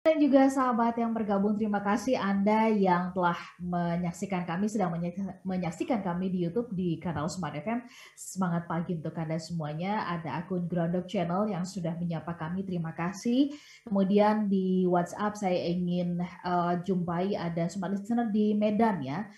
dan juga sahabat yang bergabung, terima kasih Anda yang telah menyaksikan kami, sedang menyaksikan kami di YouTube di kanal Smart FM. Semangat pagi untuk Anda semuanya. Ada akun Ground Up Channel yang sudah menyapa kami, terima kasih. Kemudian di WhatsApp saya ingin uh, jumpai ada Smart Listener di Medan ya.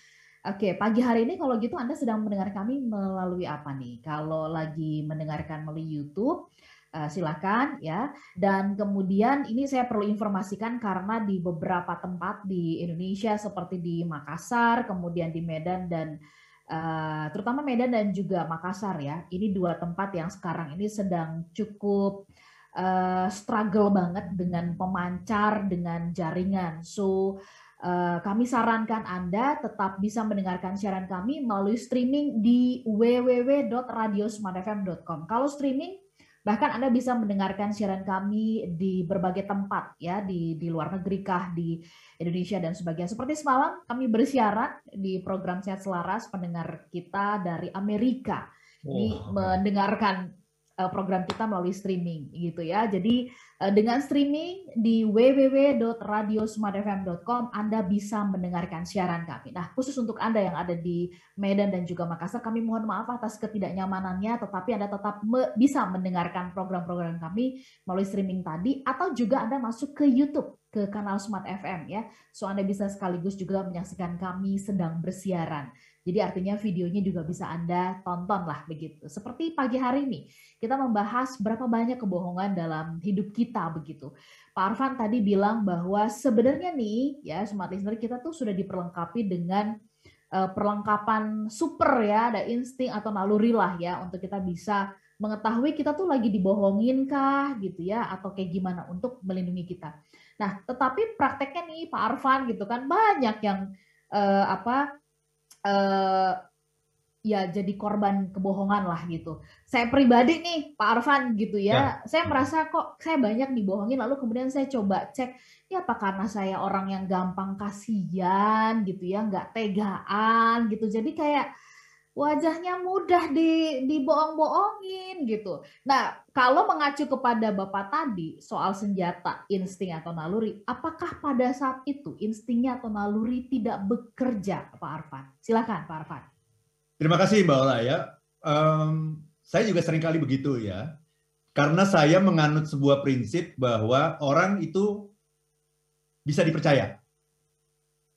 Oke, pagi hari ini kalau gitu Anda sedang mendengar kami melalui apa nih? Kalau lagi mendengarkan melalui YouTube, Uh, silakan ya. Dan kemudian ini saya perlu informasikan karena di beberapa tempat di Indonesia seperti di Makassar, kemudian di Medan dan uh, terutama Medan dan juga Makassar ya. Ini dua tempat yang sekarang ini sedang cukup uh, struggle banget dengan pemancar dengan jaringan. So kami sarankan Anda tetap bisa mendengarkan siaran kami melalui streaming di www.radiosmartfm.com. Kalau streaming Bahkan Anda bisa mendengarkan siaran kami di berbagai tempat ya di di luar negeri kah di Indonesia dan sebagainya. Seperti semalam kami bersiaran di program Sehat Selaras pendengar kita dari Amerika. Ini mendengarkan uh, program kita melalui streaming gitu ya. Jadi dengan streaming di www.radiosmartfm.com Anda bisa mendengarkan siaran kami. Nah, khusus untuk Anda yang ada di Medan dan juga Makassar, kami mohon maaf atas ketidaknyamanannya, tetapi Anda tetap me bisa mendengarkan program-program kami melalui streaming tadi atau juga Anda masuk ke YouTube ke kanal Smart FM ya. So Anda bisa sekaligus juga menyaksikan kami sedang bersiaran. Jadi artinya videonya juga bisa Anda tonton lah begitu. Seperti pagi hari ini, kita membahas berapa banyak kebohongan dalam hidup kita begitu. Pak Arfan tadi bilang bahwa sebenarnya nih ya smart listener kita tuh sudah diperlengkapi dengan uh, perlengkapan super ya, ada insting atau naluri lah ya untuk kita bisa mengetahui kita tuh lagi dibohongin kah gitu ya atau kayak gimana untuk melindungi kita. Nah, tetapi prakteknya nih Pak Arfan gitu kan banyak yang uh, apa uh, ya jadi korban kebohongan lah gitu. Saya pribadi nih Pak Arfan gitu ya, ya, saya merasa kok saya banyak dibohongin lalu kemudian saya coba cek ya apa karena saya orang yang gampang kasihan gitu ya, nggak tegaan gitu. Jadi kayak wajahnya mudah di dibohong-bohongin gitu. Nah, kalau mengacu kepada Bapak tadi soal senjata, insting atau naluri, apakah pada saat itu instingnya atau naluri tidak bekerja, Pak Arfan? Silakan, Pak Arfan. Terima kasih, Mbak Ola ya. Um, saya juga sering kali begitu ya. Karena saya menganut sebuah prinsip bahwa orang itu bisa dipercaya.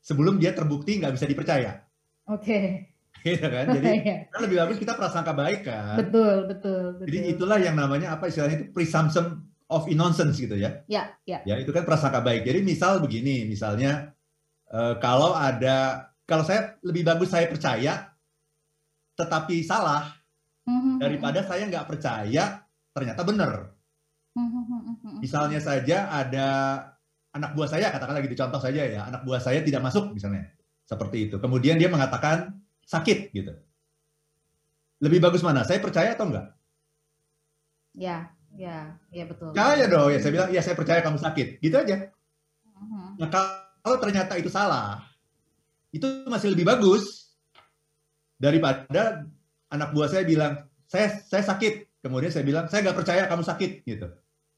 Sebelum dia terbukti nggak bisa dipercaya. Oke. Okay gitu kan. Jadi iya. kan lebih bagus kita prasangka baik kan. Betul, betul, betul. Jadi itulah yang namanya apa istilahnya itu presumption of innocence gitu ya. Ya, ya. Ya, itu kan prasangka baik. Jadi misal begini, misalnya uh, kalau ada kalau saya lebih bagus saya percaya tetapi salah mm-hmm. daripada saya nggak percaya ternyata benar. Mm-hmm. Misalnya saja ada anak buah saya katakanlah gitu contoh saja ya, anak buah saya tidak masuk misalnya. Seperti itu. Kemudian dia mengatakan sakit gitu. Lebih bagus mana? Saya percaya atau enggak? Ya, ya, ya betul. Ya, ya dong. Ya saya bilang, ya saya percaya kamu sakit. Gitu aja. Nah kalau ternyata itu salah, itu masih lebih bagus daripada anak buah saya bilang saya saya sakit. Kemudian saya bilang saya nggak percaya kamu sakit gitu.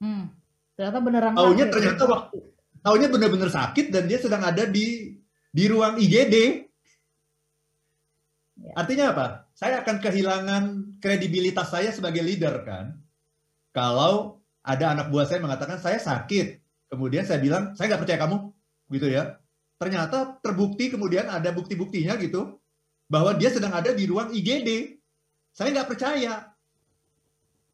Hmm. Ternyata beneran. Taunya ternyata waktu taunya benar-benar sakit dan dia sedang ada di di ruang IGD Ya. Artinya apa? Saya akan kehilangan kredibilitas saya sebagai leader kan. Kalau ada anak buah saya mengatakan saya sakit, kemudian saya bilang saya nggak percaya kamu, gitu ya. Ternyata terbukti kemudian ada bukti-buktinya gitu bahwa dia sedang ada di ruang IGD. Saya nggak percaya.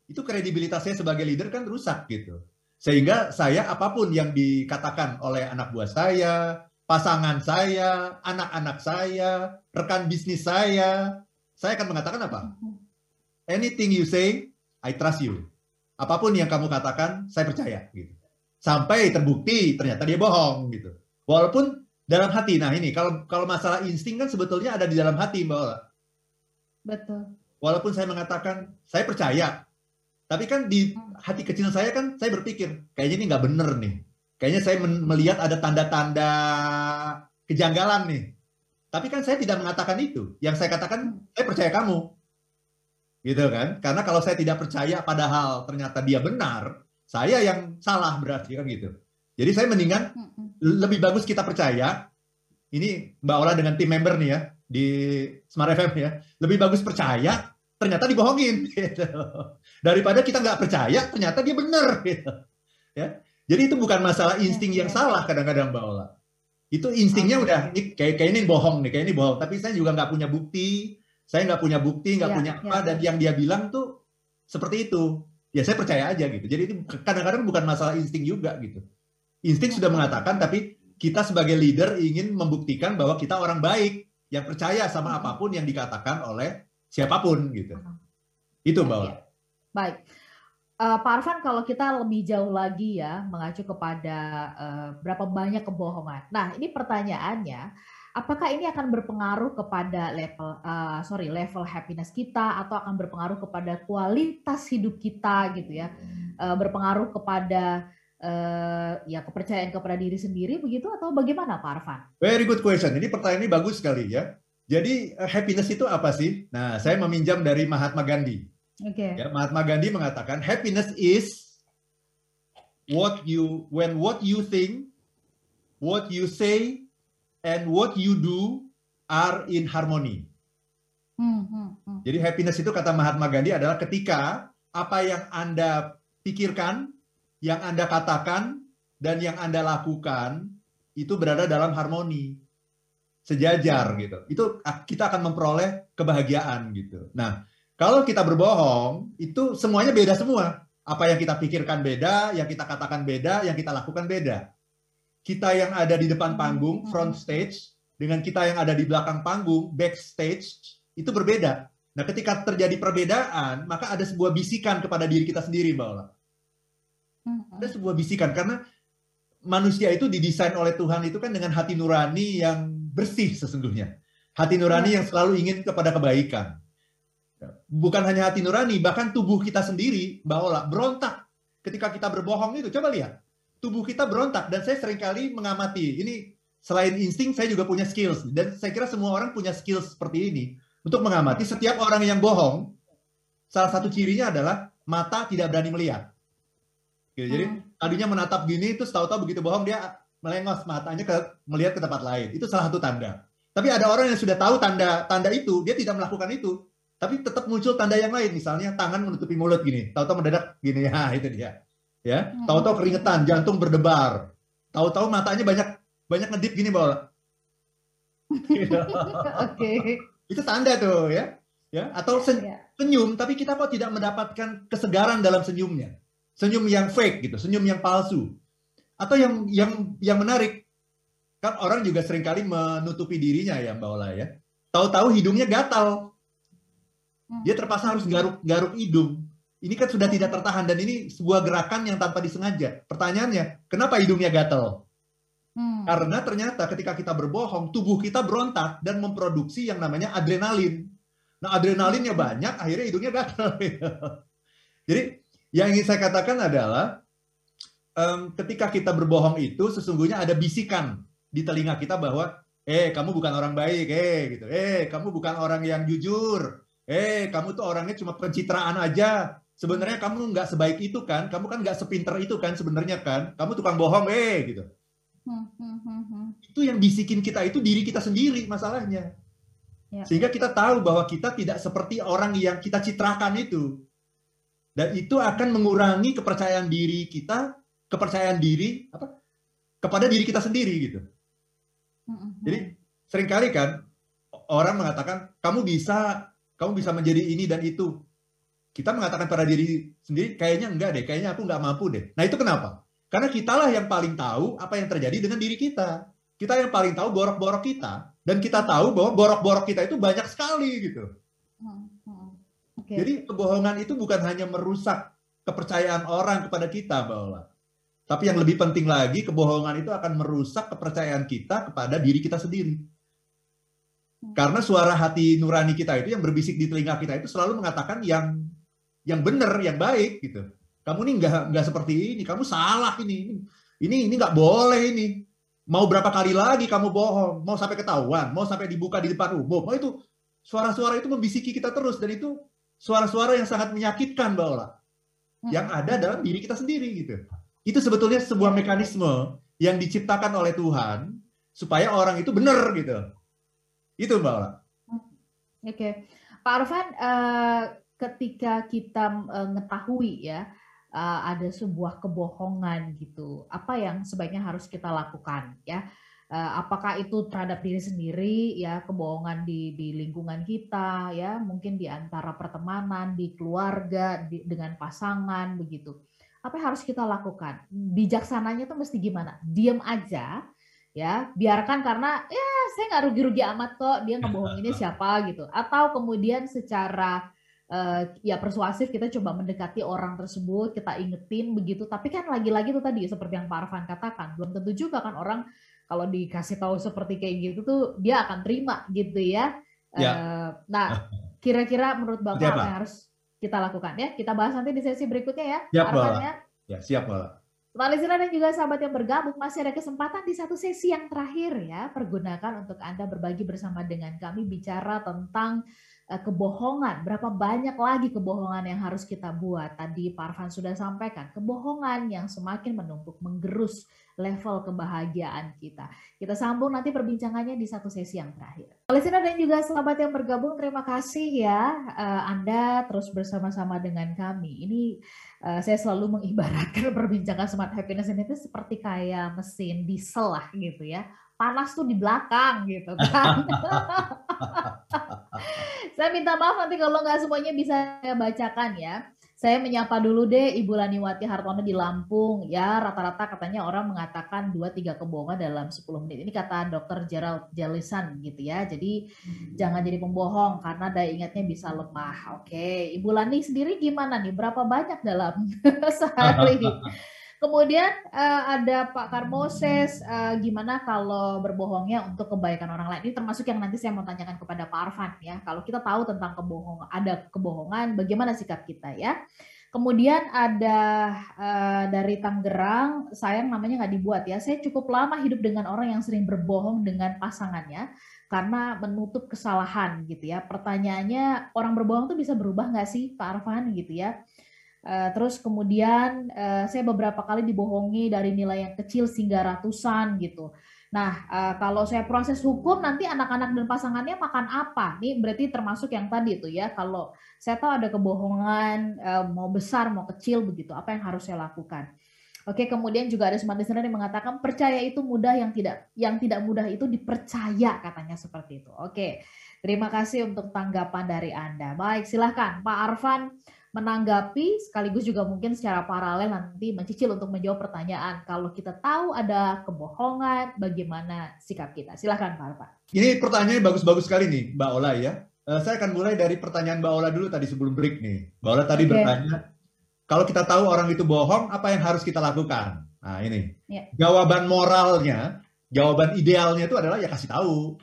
Itu kredibilitas saya sebagai leader kan rusak gitu. Sehingga saya apa pun yang dikatakan oleh anak buah saya, pasangan saya, anak-anak saya, rekan bisnis saya, saya akan mengatakan apa? Anything you say, I trust you. Apa pun yang kamu katakan, saya percaya. Gitu. Sampai terbukti ternyata dia bohong gitu. Walaupun dalam hati. Nah ini kalau kalau masalah insting kan sebetulnya ada di dalam hati Mbak Ola. Betul. Walaupun saya mengatakan saya percaya, tapi kan di hati kecil saya kan saya berpikir kayaknya ini nggak bener nih Kayaknya saya melihat ada tanda-tanda kejanggalan nih. Tapi kan saya tidak mengatakan itu. Yang saya katakan, saya percaya kamu. Gitu kan? Karena kalau saya tidak percaya padahal ternyata dia benar, saya yang salah berarti kan gitu. Jadi saya mendingan lebih bagus kita percaya. Ini Mbak Ola dengan tim member nih ya di Smart FM ya. Lebih bagus percaya, ternyata dibohongin. Gitu. Daripada kita nggak percaya, ternyata dia benar. Gitu. Ya. Jadi itu bukan masalah insting yang salah kadang-kadang Mbak Ola. Itu instingnya udah ini kayak kayak ini bohong nih, kayak ini bohong. Tapi saya juga nggak punya bukti, saya nggak punya bukti, nggak ya, punya apa, ya. dan yang dia bilang tuh seperti itu. Ya saya percaya aja gitu. Jadi itu kadang-kadang bukan masalah insting juga gitu. Insting sudah mengatakan, tapi kita sebagai leader ingin membuktikan bahwa kita orang baik yang percaya sama apa pun yang dikatakan oleh siapa pun gitu. Itu Mbak Ola. Baik. Uh, Pak Arfan, kalau kita lebih jauh lagi ya mengacu kepada uh, berapa banyak kebohongan. Nah, ini pertanyaannya, apakah ini akan berpengaruh kepada level uh, sorry level happiness kita atau akan berpengaruh kepada kualitas hidup kita gitu ya, uh, berpengaruh kepada uh, ya kepercayaan kepada diri sendiri begitu atau bagaimana Pak Arfan? Very good question. Ini pertanyaan ini bagus sekali ya. Jadi uh, happiness itu apa sih? Nah, saya meminjam dari Mahatma Gandhi. Oke. Okay. Ya, Mahatma Gandhi mengatakan happiness is what you when what you think, what you say, and what you do are in harmony. Hmm, hmm, hmm. Jadi happiness itu kata Mahatma Gandhi adalah ketika apa yang Anda pikirkan, yang Anda katakan dan yang Anda lakukan itu berada dalam harmoni sejajar gitu. Itu kita akan memperoleh kebahagiaan gitu. Nah, kalau kita berbohong, itu semuanya beda semua. Apa yang kita pikirkan beda, yang kita katakan beda, yang kita lakukan beda. Kita yang ada di depan panggung, front stage, dengan kita yang ada di belakang panggung, backstage, itu berbeda. Nah, ketika terjadi perbedaan, maka ada sebuah bisikan kepada diri kita sendiri, Mbak Ola. Ada sebuah bisikan karena manusia itu didesain oleh Tuhan itu kan dengan hati nurani yang bersih sesungguhnya. Hati nurani ya. yang selalu ingin kepada kebaikan. Bukan hanya hati nurani, bahkan tubuh kita sendiri, Ola, berontak ketika kita berbohong itu. Coba lihat, tubuh kita berontak dan saya sering kali mengamati. Ini selain insting, saya juga punya skills dan saya kira semua orang punya skills seperti ini untuk mengamati setiap orang yang bohong. Salah satu cirinya adalah mata tidak berani melihat. Gitu. Jadi hmm. tadinya menatap gini, terus tahu-tahu begitu bohong dia melengos matanya ke melihat ke tempat lain. Itu salah satu tanda. Tapi ada orang yang sudah tahu tanda tanda itu, dia tidak melakukan itu, tapi tetap muncul tanda yang lain, misalnya tangan menutupi mulut gini, tahu-tahu mendadak gini, ya itu dia. Ya, hmm. tahu-tahu keringetan, jantung berdebar, tahu-tahu matanya banyak banyak ngedip gini bawah. Oke. Itu tanda tuh ya. Ya, atau sen iya. senyum tapi kita kok tidak mendapatkan kesegaran dalam senyumnya senyum yang fake gitu, senyum yang palsu. Atau yang yang yang menarik, kan orang juga sering kali menutupi dirinya ya Mbak Ola ya. Tahu-tahu hidungnya gatal. Hmm. Dia terpaksa harus garuk-garuk hidung. Ini kan sudah tidak tertahan dan ini sebuah gerakan yang tanpa disengaja. Pertanyaannya, kenapa hidungnya gatal? Hmm. Karena ternyata ketika kita berbohong, tubuh kita berontak dan memproduksi yang namanya adrenalin. Nah, adrenalinnya banyak, akhirnya hidungnya gatal. Jadi yang ingin saya katakan adalah um, ketika kita berbohong itu sesungguhnya ada bisikan di telinga kita bahwa eh kamu bukan orang baik, eh gitu. Eh, kamu bukan orang yang jujur. Eh, kamu tuh orangnya cuma pencitraan aja. Sebenarnya kamu nggak sebaik itu kan? Kamu kan nggak sepinter itu kan sebenarnya kan? Kamu tukang bohong, eh gitu. Hmm, hmm, hmm, itu yang bisikin kita itu diri kita sendiri masalahnya. Ya. Sehingga kita tahu bahwa kita tidak seperti orang yang kita citrakan itu. Dan itu akan mengurangi kepercayaan diri kita, kepercayaan diri apa? kepada diri kita sendiri gitu. Jadi sering kali kan orang mengatakan kamu bisa kamu bisa menjadi ini dan itu. Kita mengatakan pada diri sendiri kayaknya enggak deh, kayaknya aku enggak mampu deh. Nah itu kenapa? Karena kitalah yang paling tahu apa yang terjadi dengan diri kita. Kita yang paling tahu borok-borok kita dan kita tahu bahwa borok-borok kita itu banyak sekali gitu. Okay. Jadi kebohongan itu bukan hanya merusak kepercayaan orang kepada kita, Mbak Ola. Tapi yang lebih penting lagi, kebohongan itu akan merusak kepercayaan kita kepada diri kita sendiri. Hmm. Karena suara hati nurani kita itu yang berbisik di telinga kita itu selalu mengatakan yang yang benar, yang baik gitu. Kamu ini nggak nggak seperti ini, kamu salah ini, ini ini nggak boleh ini. Mau berapa kali lagi kamu bohong, mau sampai ketahuan, mau sampai dibuka di depan umum, mau itu suara-suara itu membisiki kita terus dan itu suara-suara yang sangat menyakitkan Mbak Ola. Yang ada dalam diri kita sendiri gitu. itu sebetulnya sebuah mekanisme yang diciptakan oleh Tuhan supaya orang itu benar gitu. Itu Mbak Ola. Oke, Pak Arfan, uh, ketika kita uh, mengetahui ya uh, ada sebuah kebohongan gitu, apa yang sebaiknya harus kita lakukan ya? Uh, apakah itu terhadap diri sendiri ya kebohongan di di lingkungan kita ya mungkin di antara pertemanan di keluarga di, dengan pasangan begitu. Apa yang harus kita lakukan? Bijaksananya tuh mesti gimana? Diam aja ya. Biarkan karena ya saya nggak rugi-rugi amat kok dia ngebohonginnya siapa gitu. Atau kemudian secara uh, ya persuasif kita coba mendekati orang tersebut kita ingetin begitu. Tapi kan lagi-lagi tuh tadi seperti yang Pak Arfan katakan belum tentu juga kan orang kalau dikasih tahu seperti kayak gitu tuh dia akan terima gitu ya. ya. Uh, nah, kira-kira menurut Bapak apa yang harus kita lakukan ya? Kita bahas nanti di sesi berikutnya ya. Siap, ya. Ya, siap, listener dan juga sahabat yang bergabung, masih ada kesempatan di satu sesi yang terakhir ya. Pergunakan untuk Anda berbagi bersama dengan kami bicara tentang kebohongan. Berapa banyak lagi kebohongan yang harus kita buat? Tadi Parvan sudah sampaikan, kebohongan yang semakin menumpuk, menggerus level kebahagiaan kita. Kita sambung nanti perbincangannya di satu sesi yang terakhir. Listener dan juga sahabat yang bergabung, terima kasih ya uh, Anda terus bersama-sama dengan kami. Ini uh, saya selalu mengibaratkan perbincangan Smart Happiness ini itu seperti kayak mesin diesel lah gitu ya. Panas tuh di belakang gitu kan. saya minta maaf nanti kalau nggak semuanya bisa saya bacakan ya. Saya menyapa dulu deh Ibu Laniwati Hartono di Lampung. Ya, rata-rata katanya orang mengatakan 2-3 kebohongan dalam 10 menit. Ini kata dokter Gerald Jelisan gitu ya. Jadi hmm. jangan jadi pembohong karena daya ingatnya bisa lemah. Oke, Ibu Lani sendiri gimana nih? Berapa banyak dalam sehari? Kemudian uh, ada Pak Karmoses, uh, gimana kalau berbohongnya untuk kebaikan orang lain? Ini termasuk yang nanti saya mau tanyakan kepada Pak Arfan ya. Kalau kita tahu tentang kebohongan, ada kebohongan, bagaimana sikap kita ya? Kemudian ada uh, dari Tangerang, sayang namanya nggak dibuat ya. Saya cukup lama hidup dengan orang yang sering berbohong dengan pasangannya karena menutup kesalahan gitu ya. Pertanyaannya orang berbohong tuh bisa berubah nggak sih Pak Arfan gitu ya? Uh, terus kemudian uh, saya beberapa kali dibohongi dari nilai yang kecil hingga ratusan gitu. Nah, uh, kalau saya proses hukum nanti anak-anak dan pasangannya makan apa? Ini berarti termasuk yang tadi itu ya. Kalau saya tahu ada kebohongan uh, mau besar mau kecil begitu, apa yang harus saya lakukan? Oke, kemudian juga ada smart listener yang mengatakan percaya itu mudah yang tidak yang tidak mudah itu dipercaya katanya seperti itu. Oke. Terima kasih untuk tanggapan dari Anda. Baik, silahkan Pak Arfan menanggapi sekaligus juga mungkin secara paralel nanti mencicil untuk menjawab pertanyaan. Kalau kita tahu ada kebohongan, bagaimana sikap kita? Silahkan Pak Arfa. Ini pertanyaannya bagus-bagus sekali nih Mbak Ola ya. Uh, saya akan mulai dari pertanyaan Mbak Ola dulu tadi sebelum break nih. Mbak Ola tadi okay. bertanya, kalau kita tahu orang itu bohong, apa yang harus kita lakukan? Nah ini, yeah. jawaban moralnya, jawaban idealnya itu adalah ya kasih tahu.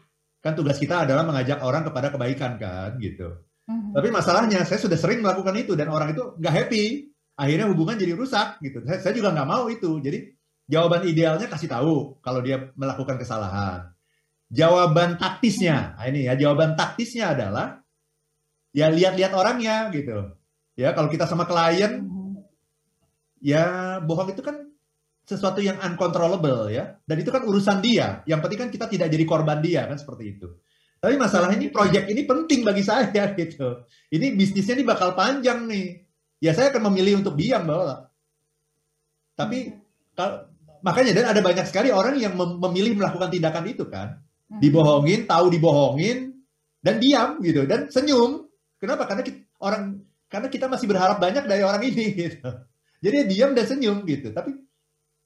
Kan tugas kita adalah mengajak orang kepada kebaikan kan gitu. Tapi masalahnya saya sudah sering melakukan itu dan orang itu nggak happy. Akhirnya hubungan jadi rusak gitu. Saya, saya juga nggak mau itu. Jadi jawaban idealnya kasih tahu kalau dia melakukan kesalahan. Jawaban taktisnya, nah ini ya jawaban taktisnya adalah ya lihat-lihat orangnya gitu. Ya kalau kita sama klien, ya bohong itu kan sesuatu yang uncontrollable ya. Dan itu kan urusan dia. Yang penting kan kita tidak jadi korban dia kan seperti itu. Tapi masalahnya ini proyek ini penting bagi saya gitu. Ini bisnisnya ini bakal panjang nih. Ya saya akan memilih untuk diam bahwa. Tapi kalau, makanya dan ada banyak sekali orang yang memilih melakukan tindakan itu kan. Hmm. Dibohongin, tahu dibohongin dan diam gitu dan senyum. Kenapa? Karena kita, orang karena kita masih berharap banyak dari orang ini gitu. Jadi dia diam dan senyum gitu. Tapi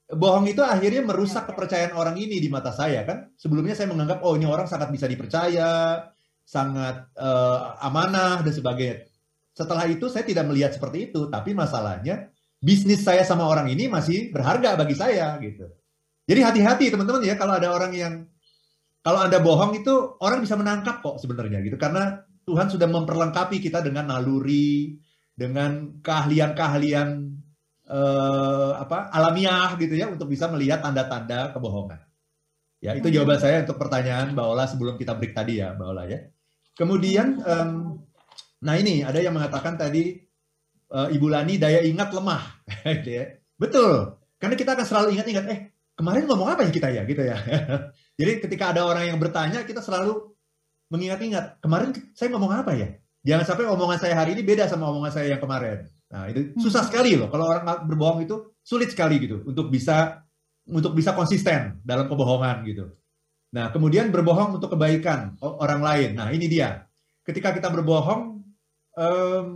bohong itu akhirnya merusak kepercayaan orang ini di mata saya kan. Sebelumnya saya menganggap oh ini orang sangat bisa dipercaya, sangat uh, amanah dan sebagainya. Setelah itu saya tidak melihat seperti itu, tapi masalahnya bisnis saya sama orang ini masih berharga bagi saya gitu. Jadi hati-hati teman-teman ya kalau ada orang yang kalau Anda bohong itu orang bisa menangkap kok sebenarnya gitu karena Tuhan sudah memperlengkapi kita dengan naluri, dengan keahlian-keahlian uh, apa alamiah gitu ya untuk bisa melihat tanda-tanda kebohongan. Ya, itu hmm. jawaban saya untuk pertanyaan Mbak Ola sebelum kita break tadi ya, Mbak Ola ya. Kemudian um, nah ini ada yang mengatakan tadi uh, Ibu Lani daya ingat lemah gitu ya. Betul. Karena kita akan selalu ingat-ingat, eh kemarin ngomong apa ya kita ya gitu ya. Jadi ketika ada orang yang bertanya, kita selalu mengingat-ingat, kemarin saya ngomong apa ya? Jangan sampai omongan saya hari ini beda sama omongan saya yang kemarin. Nah, itu susah hmm. sekali loh. Kalau orang berbohong itu sulit sekali gitu untuk bisa untuk bisa konsisten dalam kebohongan gitu. Nah, kemudian berbohong untuk kebaikan orang lain. Nah, ini dia. Ketika kita berbohong, um,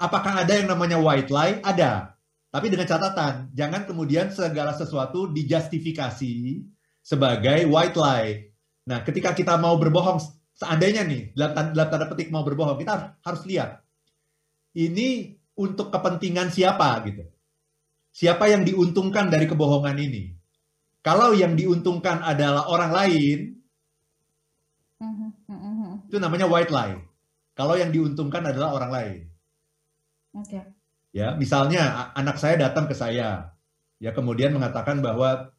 apakah ada yang namanya white lie? Ada. Tapi dengan catatan, jangan kemudian segala sesuatu dijustifikasi sebagai white lie. Nah, ketika kita mau berbohong, seandainya nih, dalam tanda petik mau berbohong, kita harus lihat. Ini untuk kepentingan siapa gitu. Siapa yang diuntungkan dari kebohongan ini? Kalau yang diuntungkan adalah orang lain, itu namanya white lie. Kalau yang diuntungkan adalah orang lain. Oke. Okay. Ya, misalnya anak saya datang ke saya, ya kemudian mengatakan bahwa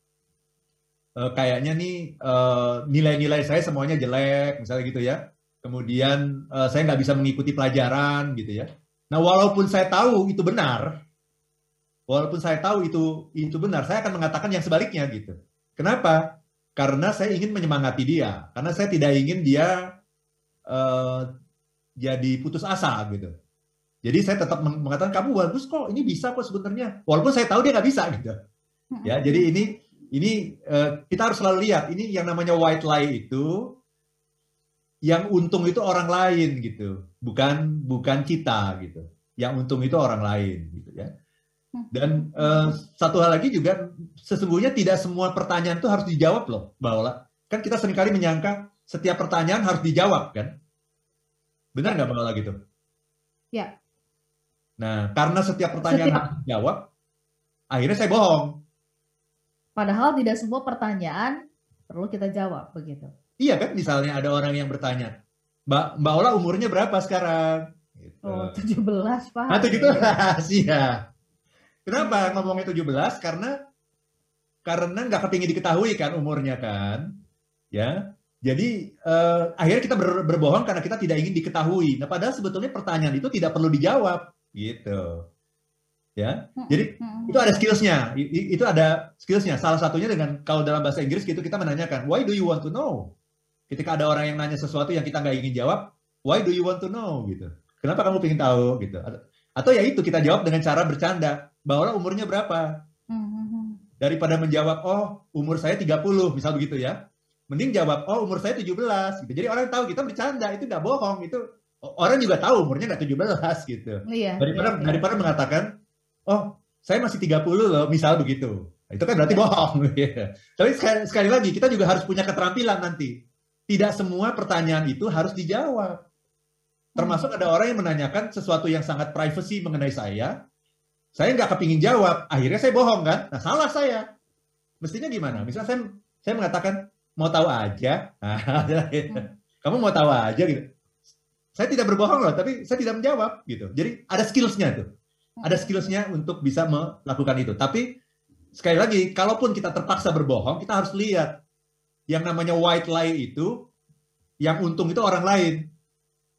e, kayaknya nih eh, nilai-nilai saya semuanya jelek, misalnya gitu ya. Kemudian e, saya nggak bisa mengikuti pelajaran, gitu ya Nah, walaupun saya tahu itu benar, walaupun saya tahu itu itu benar, saya akan mengatakan yang sebaliknya gitu. Kenapa? Karena saya ingin menyemangati dia, karena saya tidak ingin dia uh, jadi putus asa gitu. Jadi saya tetap mengatakan kamu bagus kok, ini bisa kok sebenarnya. Walaupun saya tahu dia nggak bisa gitu. Ya, jadi ini ini uh, kita harus selalu lihat ini yang namanya white lie itu yang untung itu orang lain gitu, bukan bukan kita gitu. Yang untung itu orang lain gitu ya. Dan uh, satu hal lagi juga sesungguhnya tidak semua pertanyaan itu harus dijawab loh, bahwa kan kita sering kali menyangka setiap pertanyaan harus dijawab kan. Benar nggak Mbak gitu? Ya. Nah, karena setiap pertanyaan setiap... harus dijawab, akhirnya saya bohong. Padahal tidak semua pertanyaan perlu kita jawab begitu. Iya kan, misalnya ada orang yang bertanya, Mbak Mbak Ola umurnya berapa sekarang? Gitu. Oh, 17, Pak. Ah, 17, iya. Kenapa ngomongnya 17? Karena karena nggak kepingin diketahui kan umurnya kan. Ya. Jadi uh, akhirnya kita ber, berbohong karena kita tidak ingin diketahui. Nah, padahal sebetulnya pertanyaan itu tidak perlu dijawab, gitu. Ya. Jadi itu ada skillsnya. Itu ada skillsnya. Salah satunya dengan kalau dalam bahasa Inggris gitu kita menanyakan, why do you want to know? Ketika ada orang yang nanya sesuatu yang kita nggak ingin jawab, why do you want to know gitu? Kenapa kamu ingin tahu gitu? Atau ya itu kita jawab dengan cara bercanda, bahwa umurnya berapa? Mm-hmm. Daripada menjawab, oh umur saya 30, misal begitu ya. Mending jawab, oh umur saya 17. Gitu. Jadi orang tahu kita bercanda, itu nggak bohong. Itu orang juga tahu umurnya nggak 17 gitu. Iya, daripada, iya, iya. daripada mengatakan, oh saya masih 30 loh, misal begitu. Itu kan berarti iya. bohong. Tapi sekali, sekali lagi, kita juga harus punya keterampilan nanti tidak semua pertanyaan itu harus dijawab. Termasuk ada orang yang menanyakan sesuatu yang sangat privacy mengenai saya, saya nggak kepingin jawab, akhirnya saya bohong kan? Nah salah saya. Mestinya gimana? Misalnya saya, saya mengatakan mau tahu aja, kamu mau tahu aja gitu. Saya tidak berbohong loh, tapi saya tidak menjawab gitu. Jadi ada skillsnya tuh, ada skillsnya untuk bisa melakukan itu. Tapi sekali lagi, kalaupun kita terpaksa berbohong, kita harus lihat yang namanya white lie itu yang untung itu orang lain.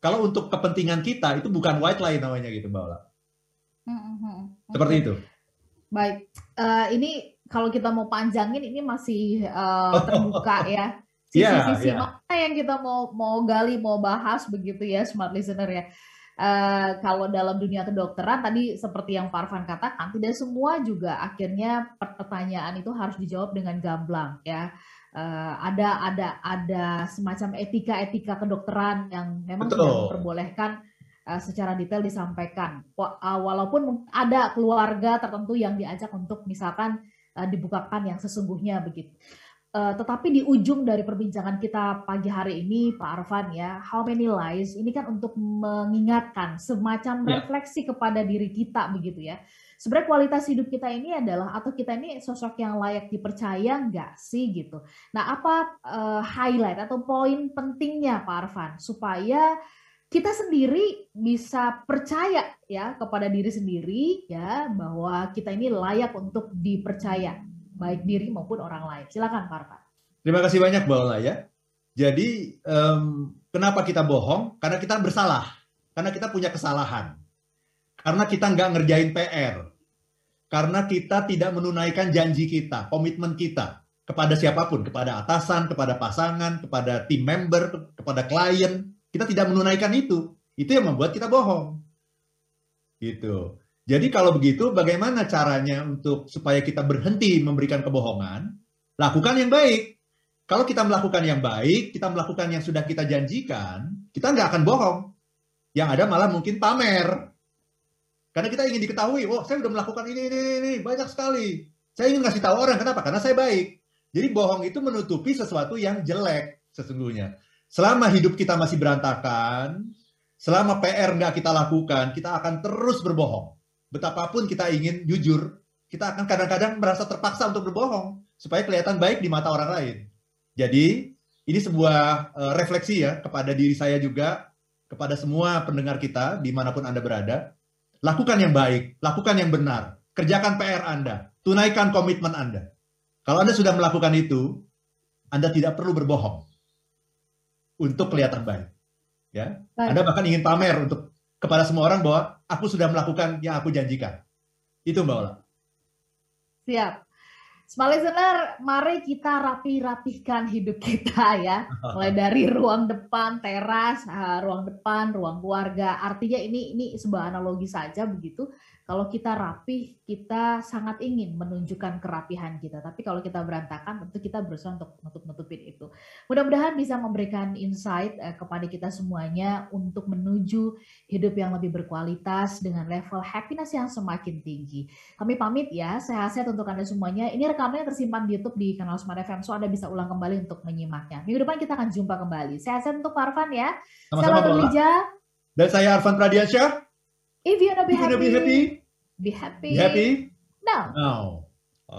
Kalau untuk kepentingan kita itu bukan white lie namanya gitu Mbak Ola. Hmm, hmm. Seperti itu. Baik, uh, ini kalau kita mau panjangin ini masih uh, terbuka ya. Sisi-sisi yeah, yeah. mana yang kita mau mau gali, mau bahas begitu ya, smart listener ya. Uh, kalau dalam dunia kedokteran tadi seperti yang Parvan katakan, tidak semua juga akhirnya pertanyaan itu harus dijawab dengan gamblang ya uh, ada ada ada semacam etika-etika kedokteran yang memang Betul. tidak memperbolehkan uh, secara detail disampaikan. Uh, walaupun ada keluarga tertentu yang diajak untuk misalkan uh, dibukakan yang sesungguhnya begitu. Uh, tetapi di ujung dari perbincangan kita pagi hari ini, Pak Arfan ya, how many lies ini kan untuk mengingatkan semacam yeah. refleksi kepada diri kita begitu ya sebenarnya kualitas hidup kita ini adalah atau kita ini sosok yang layak dipercaya nggak sih gitu. Nah apa uh, highlight atau poin pentingnya Pak Arfan supaya kita sendiri bisa percaya ya kepada diri sendiri ya bahwa kita ini layak untuk dipercaya baik diri maupun orang lain. Silakan Pak Arfan. Terima kasih banyak Mbak Ola ya. Jadi um, kenapa kita bohong? Karena kita bersalah. Karena kita punya kesalahan karena kita nggak ngerjain PR. karena kita tidak menunaikan janji kita, komitmen kita kepada siapa pun, kepada atasan, kepada pasangan, kepada tim member, kepada klien. Kita tidak menunaikan itu. Itu yang membuat kita bohong. Gitu. Jadi kalau begitu bagaimana caranya untuk supaya kita berhenti memberikan kebohongan? Lakukan yang baik. Kalau kita melakukan yang baik, kita melakukan yang sudah kita janjikan, kita nggak akan bohong. Yang ada malah mungkin pamer. Karena kita ingin diketahui, oh saya sudah melakukan ini, ini, ini, banyak sekali. Saya ingin ngasih tahu orang, kenapa? Karena saya baik. Jadi bohong itu menutupi sesuatu yang jelek sesungguhnya. Selama hidup kita masih berantakan, selama PR nggak kita lakukan, kita akan terus berbohong betapapun kita ingin jujur, kita akan kadang-kadang merasa terpaksa untuk berbohong supaya kelihatan baik di mata orang lain. Jadi, ini sebuah uh, refleksi ya kepada diri saya juga, kepada semua pendengar kita di mana pun Anda berada. Lakukan yang baik, lakukan yang benar, kerjakan PR Anda, tunaikan komitmen Anda. Kalau Anda sudah melakukan itu, Anda tidak perlu berbohong untuk kelihatan baik. Ya, baik. Anda bahkan ingin pamer untuk kepada semua orang bahwa aku sudah melakukan yang aku janjikan. Itu Mbak Ola. Siap. Smart listener, mari kita rapi-rapihkan hidup kita ya. Mulai dari ruang depan, teras, eh, ruang depan, ruang keluarga. Artinya ini ini sebuah analogi saja begitu. Kalau kita rapih, kita sangat ingin menunjukkan kerapihan kita. Tapi kalau kita berantakan, tentu kita berusaha untuk nutup-nutupin itu. Mudah-mudahan bisa memberikan insight eh, kepada kita semuanya untuk menuju hidup yang lebih berkualitas dengan level happiness yang semakin tinggi. Kami pamit ya, sehat-sehat untuk Anda semuanya. Ini rekamannya tersimpan di YouTube di kanal Smart FM, so Anda bisa ulang kembali untuk menyimaknya. Minggu depan kita akan jumpa kembali. Sehat-sehat untuk Pak Arfan ya. Sama-sama, Saya Dan saya Arfan Pradiansyah. If you wanna be, happy, be happy, be happy. Be happy now. Now.